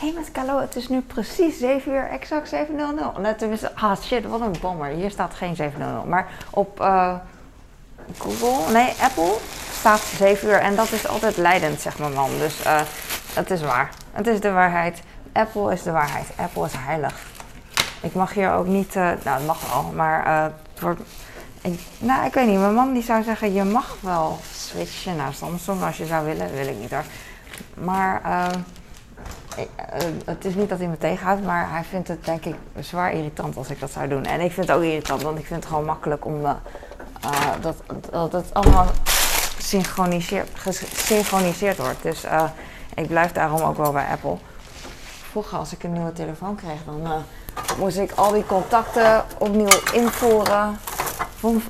Hé, hey, met Calo, het is nu precies 7 uur, exact 700. En toen is ah shit, wat een bommer. Hier staat geen 700. Maar op uh, Google, nee, Apple staat 7 uur. En dat is altijd leidend, zegt mijn man. Dus uh, het is waar. Het is de waarheid. Apple is de waarheid. Apple is heilig. Ik mag hier ook niet, uh, nou, het mag wel, maar het wordt. Nou, ik weet niet. Mijn man die zou zeggen: je mag wel switchen naar Samsung als je zou willen. wil ik niet hoor. Maar het is niet dat hij me tegenhoudt, maar hij vindt het denk ik zwaar irritant als ik dat zou doen. En ik vind het ook irritant, want ik vind het gewoon makkelijk om uh, dat, dat het allemaal gesynchroniseerd wordt. Dus ik blijf daarom ook wel bij Apple. Vroeger als ik een nieuwe telefoon kreeg, dan moest ik al die contacten opnieuw invoeren.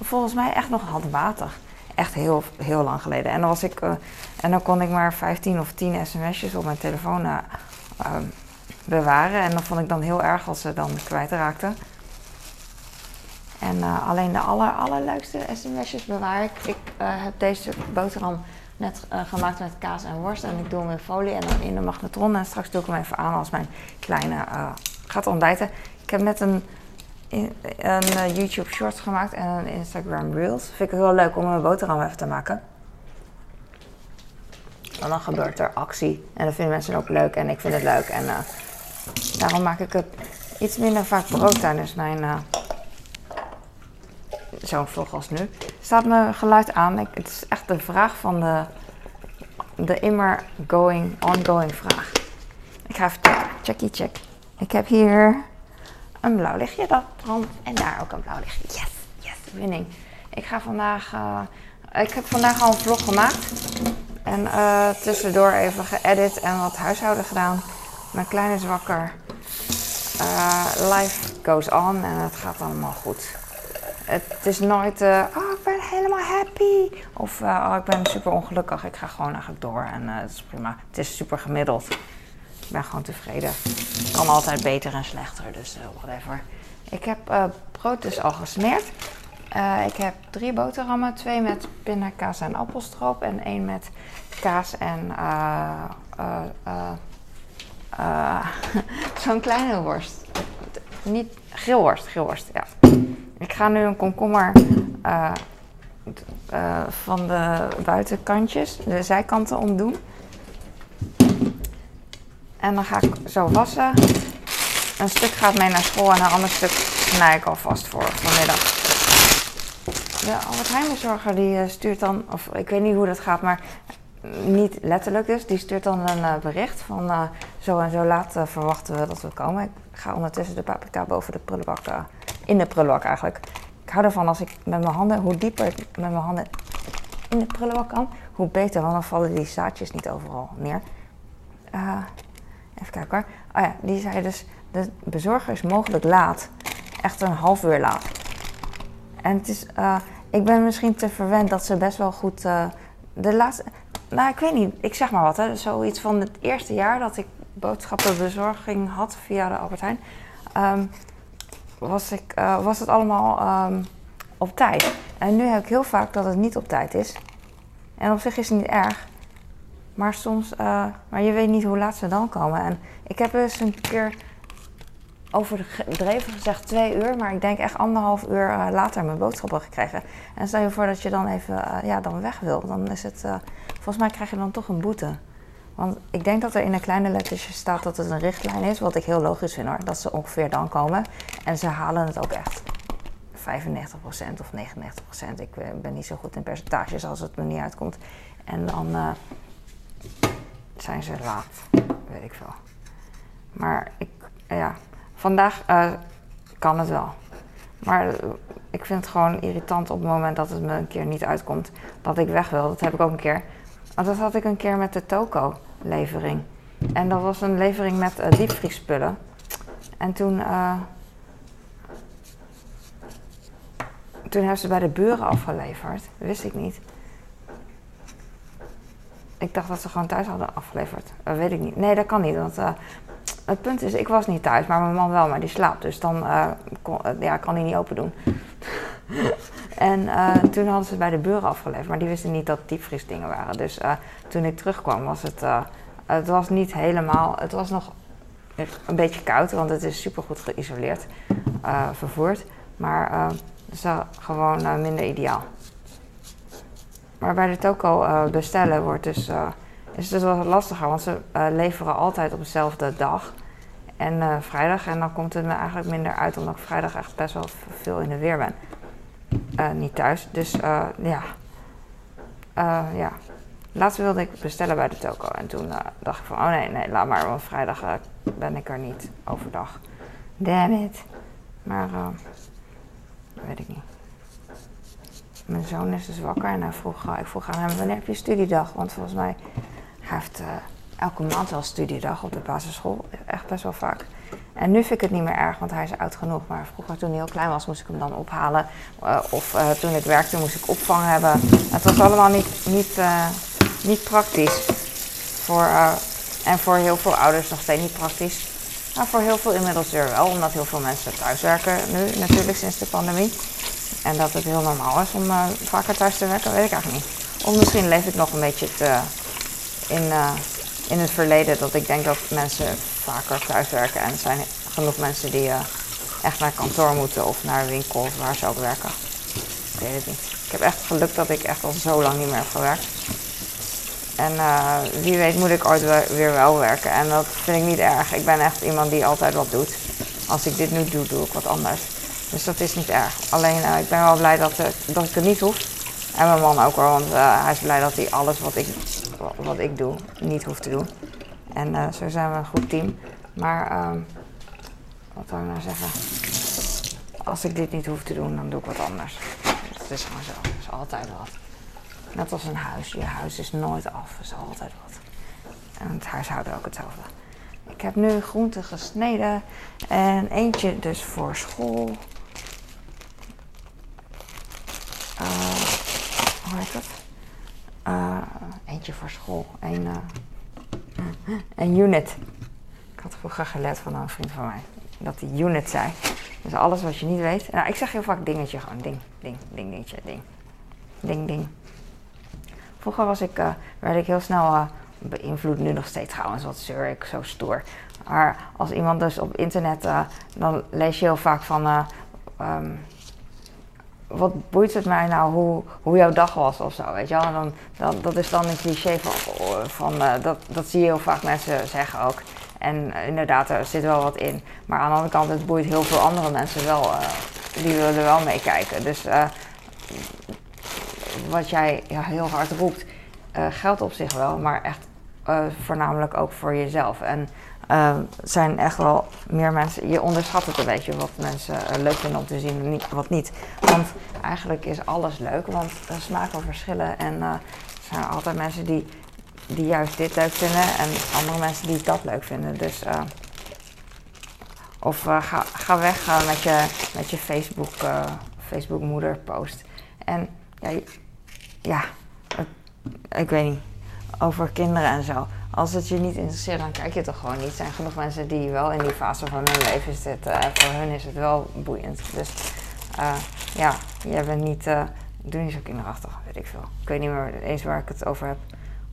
volgens mij echt nog handmatig. Echt heel, heel lang geleden. En dan, was ik, en dan kon ik maar 15 of 10 sms'jes op mijn telefoon uh, bewaren. En dat vond ik dan heel erg als ze dan kwijtraakten. En uh, alleen de aller, allerleukste sms'jes bewaar ik. Ik heb deze boterham net gemaakt met kaas en worst. En ik doe hem in folie en dan in de magnetron. En straks doe ik hem even aan als mijn kleine gaat ontbijten. Ik heb net een, een YouTube Shorts gemaakt en een Instagram Reels. Vind ik heel leuk om een boterham even te maken. En dan gebeurt er actie. En dat vinden mensen ook leuk en ik vind het leuk. En uh, daarom maak ik het iets minder vaak brood tijdens mijn uh, zo'n vlog als nu. Staat mijn geluid aan. Het is echt de vraag van de, de immer going, ongoing vraag. Ik ga even checken. Checkie check. Ik heb hier een blauw lichtje dat brandt en daar ook een blauw lichtje. Yes, yes, winning. Ik ga vandaag, uh, ik heb vandaag al een vlog gemaakt. En uh, tussendoor even geëdit en wat huishouden gedaan. Mijn kleine is wakker. Uh, life goes on en het gaat allemaal goed. Het is nooit, oh ik ben helemaal happy. Of oh ik ben super ongelukkig. Ik ga gewoon eigenlijk door en het is prima. Het is super gemiddeld. Ik ben gewoon tevreden. Kan altijd beter en slechter, dus whatever. Ik heb brood dus al gesmeerd. Uh, ik heb drie boterhammen, twee met pindakaas en appelstroop en één met kaas en zo'n kleine worst. Niet grillworst, grillworst, ja. Ik ga nu een komkommer van de buitenkantjes, de zijkanten omdoen. En dan ga ik zo wassen. Een stuk gaat mee naar school en een ander stuk snij ik alvast voor vanmiddag. De Albert Heijn bezorger die stuurt dan, of ik weet niet hoe dat gaat, maar niet letterlijk dus. Die stuurt dan een uh, bericht van uh, zo en zo laat verwachten we dat we komen. Ik ga ondertussen de paprika boven de prullenbak, in de prullenbak eigenlijk. Ik hou ervan als ik met mijn handen, hoe dieper ik met mijn handen in de prullenbak kan, hoe beter. Want dan vallen die zaadjes niet overal neer. Even kijken hoor. Oh ja, die zei dus, de bezorger is mogelijk laat. Echt een half uur laat. En het is, ik ben misschien te verwend dat ze best wel goed. de laatste, nou, ik weet niet. Ik zeg maar wat. Hè. Zoiets van het eerste jaar dat ik boodschappenbezorging had via de Albert Heijn. Um, was, ik, uh, was het allemaal um, op tijd. En nu heb ik heel vaak dat het niet op tijd is. En op zich is het niet erg. Maar soms, uh, maar je weet niet hoe laat ze dan komen. En ik heb eens een keer overdreven gezegd twee uur, maar ik denk echt anderhalf uur uh, later mijn boodschappen gekregen. En stel je voor dat je dan even uh, ja, dan weg wil, dan is het, volgens mij krijg je dan toch een boete. Want ik denk dat er in een kleine lettertje staat dat het een richtlijn is, wat ik heel logisch vind hoor, dat ze ongeveer dan komen. En ze halen het ook echt 95% of 99%. Ik ben niet zo goed in percentages als het me niet uitkomt. En dan zijn ze laat, weet ik veel. Maar ik, ja, Vandaag uh, kan het wel. Maar uh, ik vind het gewoon irritant op het moment dat het me een keer niet uitkomt. Dat ik weg wil. Dat heb ik ook een keer. Dat had ik een keer met de Toko-levering. En dat was een levering met uh, diepvriespullen. En toen. toen hebben ze bij de buren afgeleverd. Wist ik niet. Ik dacht dat ze gewoon thuis hadden afgeleverd. Dat weet ik niet. Nee, dat kan niet. Want het punt is, ik was niet thuis, maar mijn man wel, maar die slaapt. Dus dan kon, uh, ja, kan hij niet open doen. en toen hadden ze het bij de buren afgeleverd, maar die wisten niet dat het diepvriesdingen waren. Dus toen ik terugkwam was het, het was niet helemaal, het was nog een beetje koud, want het is super goed geïsoleerd vervoerd. Maar is gewoon minder ideaal. Maar bij de toko bestellen wordt dus, is het dus wel lastiger, want ze leveren altijd op dezelfde dag. En vrijdag, en dan komt het me eigenlijk minder uit, omdat ik vrijdag echt best wel veel in de weer ben. niet thuis. Dus ja. ja, Laatst wilde ik bestellen bij de toko. En toen uh, dacht ik van, oh nee, nee, laat maar. Want vrijdag uh, ben ik er niet overdag. Damn it. Maar, uh, weet ik niet. Mijn zoon is dus wakker en hij vroeg, ik vroeg aan hem, wanneer heb je studiedag? Want volgens mij heeft elke maand wel studiedag op de basisschool. Echt best wel vaak. En nu vind ik het niet meer erg, want hij is oud genoeg. Maar vroeger, toen hij heel klein was, moest ik hem dan ophalen. of toen ik werkte, moest ik opvang hebben. Het was allemaal niet, niet niet praktisch. Voor, uh, en voor heel veel ouders nog steeds niet praktisch. Maar voor heel veel inmiddels weer wel, omdat heel veel mensen thuiswerken nu natuurlijk sinds de pandemie. En dat het heel normaal is om uh, vaker thuis te werken, weet ik eigenlijk niet. Of misschien leef ik nog een beetje in, uh, in het verleden dat ik denk dat mensen vaker thuiswerken. En er zijn genoeg mensen die echt naar kantoor moeten of naar winkels waar ze ook werken. Ik weet het niet. Ik heb echt geluk dat ik echt al zo lang niet meer heb gewerkt. En wie weet moet ik ooit weer wel werken. En dat vind ik niet erg. Ik ben echt iemand die altijd wat doet. Als ik dit nu doe, doe ik wat anders. Dus dat is niet erg. Alleen uh, ik ben wel blij dat, uh, dat ik het niet hoef. En mijn man ook wel, want hij is blij dat hij alles wat ik, wat ik doe niet hoeft te doen. En zo zijn we een goed team. Maar ehm, wat wil ik nou zeggen? Als ik dit niet hoef te doen, dan doe ik wat anders. Het is gewoon zo. Het is altijd wat. Net als een huis. Je huis is nooit af. Er is altijd wat. En het huishouden ook hetzelfde. Ik heb nu groenten gesneden. En eentje dus voor school. Heet dat? Eentje voor school. Een, een unit. Ik had vroeger geleerd van een vriend van mij. Dat die unit zei. Dus alles wat je niet weet. Nou, ik zeg heel vaak dingetje gewoon. Ding, ding, ding, dingetje, ding. Ding, ding. Vroeger was ik, uh, werd ik heel snel uh, beïnvloed, nu nog steeds trouwens, wat zeur ik, zo stoer. Maar als iemand dus op internet, dan lees je heel vaak van, um, wat boeit het mij nou hoe, hoe jouw dag was of zo, weet je wel. En dan, dat is dan een cliché van, van dat, dat zie je heel vaak mensen zeggen ook. En inderdaad, er zit wel wat in. Maar aan de andere kant, het boeit heel veel andere mensen wel, die willen er wel meekijken. Dus wat jij ja, heel hard roept, geldt op zich wel, maar echt voornamelijk ook voor jezelf. En uh, zijn echt wel meer mensen, je onderschat het een beetje wat mensen leuk vinden om te zien en wat niet. Want eigenlijk is alles leuk, want smaken verschillen en er zijn altijd mensen die, die juist dit leuk vinden en andere mensen die dat leuk vinden. Dus of ga, ga weg met je, met je Facebook, Facebook moeder post. En ja, ja, ik weet niet, over kinderen en zo. Als het je niet interesseert, dan kijk je toch gewoon niet. Er zijn genoeg mensen die wel in die fase van hun leven zitten. En voor hun is het wel boeiend. Dus uh, ja, jij bent niet, uh, doe niet zo kinderachtig, weet ik veel. Ik weet niet meer eens waar ik het over heb.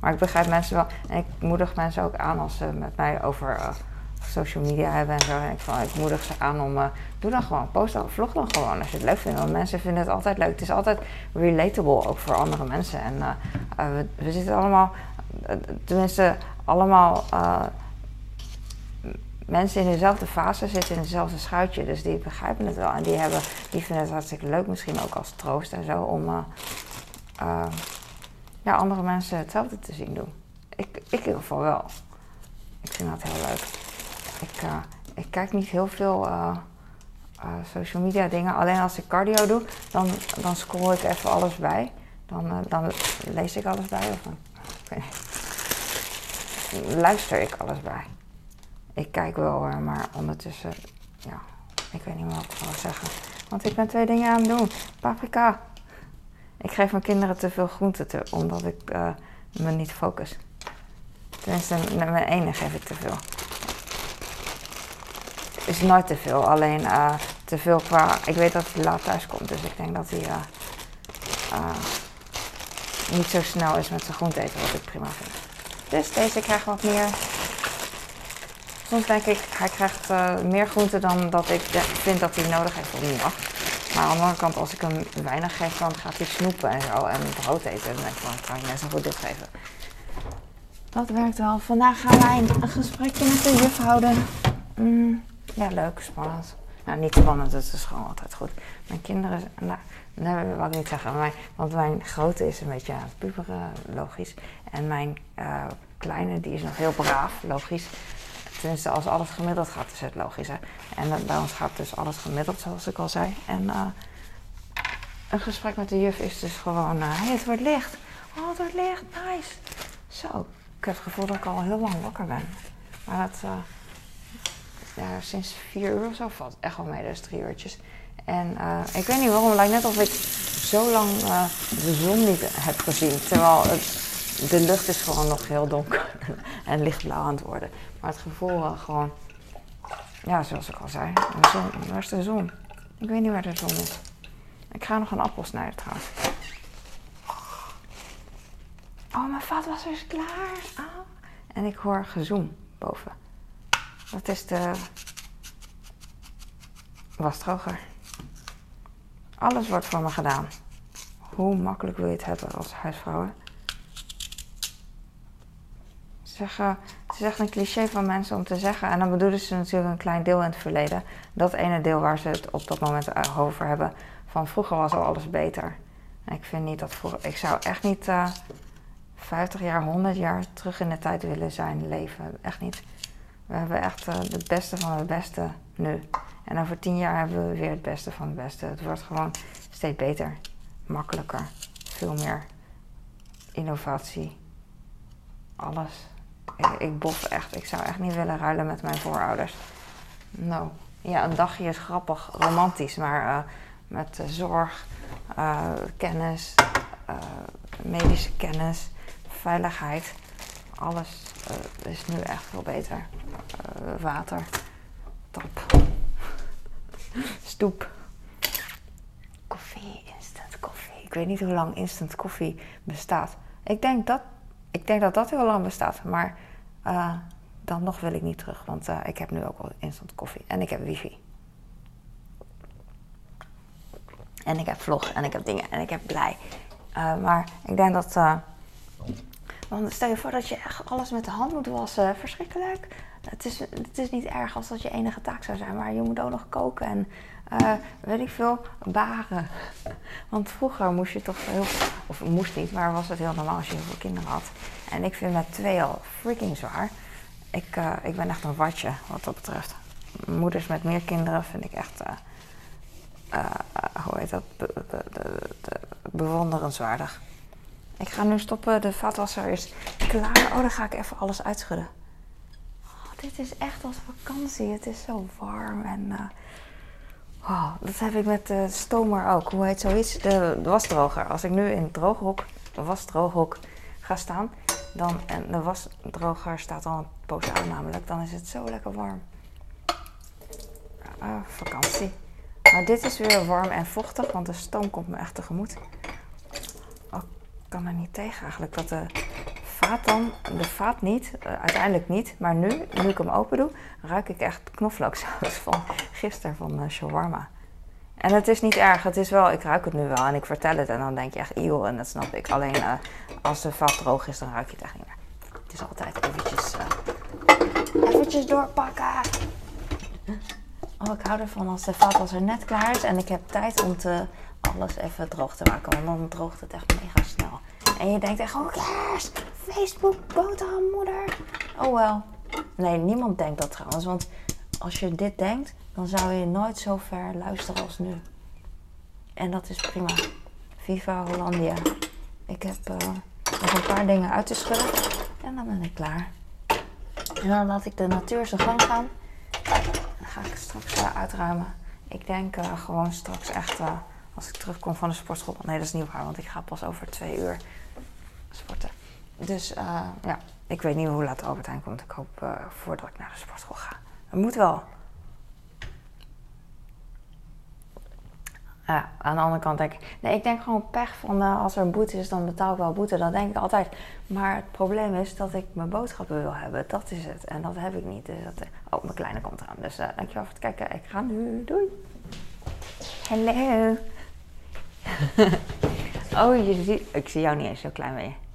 Maar ik begrijp mensen wel. En ik moedig mensen ook aan als ze met mij over uh, social media hebben en zo. En ik, van, ik moedig ze aan om, doe dan gewoon, post dan, vlog dan gewoon als je het leuk vindt. Want mensen vinden het altijd leuk. Het is altijd relatable ook voor andere mensen. En we, we, zitten allemaal, tenminste allemaal mensen in dezelfde fase zitten in dezelfde schuitje. Dus die begrijpen het wel. En die, hebben, die vinden het hartstikke leuk, misschien ook als troost en zo, om ja, andere mensen hetzelfde te zien doen. Ik, ik in ieder geval wel. Ik vind dat heel leuk. Ik, ik kijk niet heel veel social media dingen. Alleen als ik cardio doe, dan, dan scroll ik even alles bij. Dan, dan lees ik alles bij. Of dan, luister ik alles bij. Ik kijk wel, maar ondertussen, ja, ik weet niet meer wat ik wil zeggen. Want ik ben twee dingen aan het doen. Paprika. Ik geef mijn kinderen te veel groenten, te, omdat ik me niet focus. Tenminste, mijn ene geef ik te veel is nooit te veel. Alleen uh, te veel qua. Ik weet dat hij laat thuis komt, dus ik denk dat hij uh, niet zo snel is met zijn groente eten, wat ik prima vind. Dus deze krijgt wat meer. Soms denk ik, hij krijgt uh, meer groente dan dat ik vind dat hij nodig heeft op dag. Maar aan de andere kant, als ik hem weinig geef, dan gaat hij snoepen en zo en brood eten. Dan denk ik van, kan ik net zo goed dit geven. Dat werkt wel. Vandaag gaan wij een gesprekje met de juf houden. Mm, ja, leuk, spannend. Nou, niet spannend, het is gewoon altijd goed. Mijn kinderen, nou, dat wil ik niet zeggen. Mijn, want mijn grote is een beetje puberen, logisch. En mijn uh, kleine, die is nog heel braaf, logisch. Tenminste, als alles gemiddeld gaat, is het logisch. Hè? En bij ons gaat dus alles gemiddeld, zoals ik al zei. En uh, een gesprek met de juf is dus gewoon: uh, hey, het wordt licht. Oh, het wordt licht, nice. Zo, ik heb het gevoel dat ik al heel lang wakker ben. Maar dat, ja, sinds vier uur of zo valt echt wel mee, dus drie uurtjes. En ik weet niet waarom, het lijkt net alsof ik zo lang de zon niet heb gezien. Terwijl het de lucht is gewoon nog heel donker en lichtblauw aan het worden. Maar het gevoel uh, gewoon, ja, zoals ik al zei, zon, waar is de zon? Ik weet niet waar de zon is. Ik ga nog een appel snijden trouwens. Oh, mijn vaatwasser is klaar. Ah. En ik hoor gezoem boven. Dat is de wasdroger. Alles wordt voor me gedaan. Hoe makkelijk wil je het hebben als huisvrouwen? zeggen, het is echt een cliché van mensen om te zeggen. En dan bedoelen ze natuurlijk een klein deel in het verleden. Dat ene deel waar ze het op dat moment over hebben. Van vroeger was al alles beter. En ik vind niet dat vroeger. Ik zou echt niet uh, eh, 50 jaar, 100 jaar terug in de tijd willen zijn, leven. Echt niet. We hebben echt het beste van het beste nu. En over 10 jaar hebben we weer het beste van het beste. Het wordt gewoon steeds beter, makkelijker, veel meer innovatie. Alles ik, bof echt. Ik zou echt niet willen ruilen met mijn voorouders. Nou, ja, een dagje is grappig, romantisch, maar uh, met uh, zorg, uh, kennis, medische kennis, veiligheid, alles is nu echt veel beter. water, top, stoep, koffie, instant koffie. Ik weet niet hoe lang instant koffie bestaat. Ik denk dat, ik denk dat dat heel lang bestaat, maar uh, dan nog wil ik niet terug, want ik heb nu ook al instant koffie en ik heb wifi. En ik heb vlog en ik heb dingen en ik heb blij. Maar ik denk dat. Want stel je voor dat je echt alles met de hand moet wassen. Verschrikkelijk. Het is, het is niet erg als dat je enige taak zou zijn, maar je moet ook nog koken en uh, weet ik veel, baren. Want vroeger moest je toch heel, of moest niet, maar was het heel normaal als je heel veel kinderen had. En ik vind met twee al freaking zwaar. Ik, uh, ik ben echt een watje wat dat betreft. Moeders met meer kinderen vind ik echt, uh, hoe heet dat, be, be, be, bewonderenswaardig. Ik ga nu stoppen, de vaatwasser is klaar. Oh, dan ga ik even alles uitschudden. Oh, dit is echt als vakantie. Het is zo warm en Oh, dat heb ik met de stomer ook. Hoe heet zoiets? De, wasdroger. Als ik nu in het drooghok, de wasdrooghok ga staan, dan, en de wasdroger staat al een poos aan namelijk, dan is het zo lekker warm. Ah, vakantie. Maar dit is weer warm en vochtig, want de stoom komt me echt tegemoet. Kan er niet tegen eigenlijk dat de vaat dan, de vaat niet, uh, uiteindelijk niet, maar nu, nu ik hem open doe, ruik ik echt knoflooksaus van gisteren van uh, shawarma. En het is niet erg, het is wel, ik ruik het nu wel en ik vertel het en dan denk je echt eeuw en dat snap ik. Alleen uh, als de vaat droog is, dan ruik je het echt niet meer. Het is altijd eventjes, eventjes doorpakken. Oh, ik hou ervan als de vaat er net klaar is en ik heb tijd om te, alles even droog te maken, want dan droogt het echt mega. En je denkt echt, oh yes, Facebook, boterhammoeder. Oh wel. Nee, niemand denkt dat trouwens. Want als je dit denkt, dan zou je nooit zo ver luisteren als nu. En dat is prima. Viva Hollandia. Ik heb uh, nog een paar dingen uit te schudden. En dan ben ik klaar. En dan laat ik de natuur zijn gang gaan. Dan ga ik straks uh, uitruimen. Ik denk uh, gewoon straks echt als ik terugkom van de sportschool. Nee, dat is niet waar, want ik ga pas over twee uur sporten. Dus uh, ja, ik weet niet hoe laat Albert Heijn komt. Ik hoop uh, voordat ik naar de sportschool ga. Het moet wel. Aan de andere kant denk ik, nee, ik denk gewoon pech van eh, als er een boete is, dan betaal ik wel boete. Dat denk ik altijd. Maar het probleem is dat ik mijn boodschappen wil hebben. Dat is het. En dat heb ik niet. Dus dat, oh, mijn kleine komt eraan. Dus dankjewel voor het kijken. Ik ga nu. Doei. Hallo. oh, je ziet, ik zie jou niet eens zo klein ben je.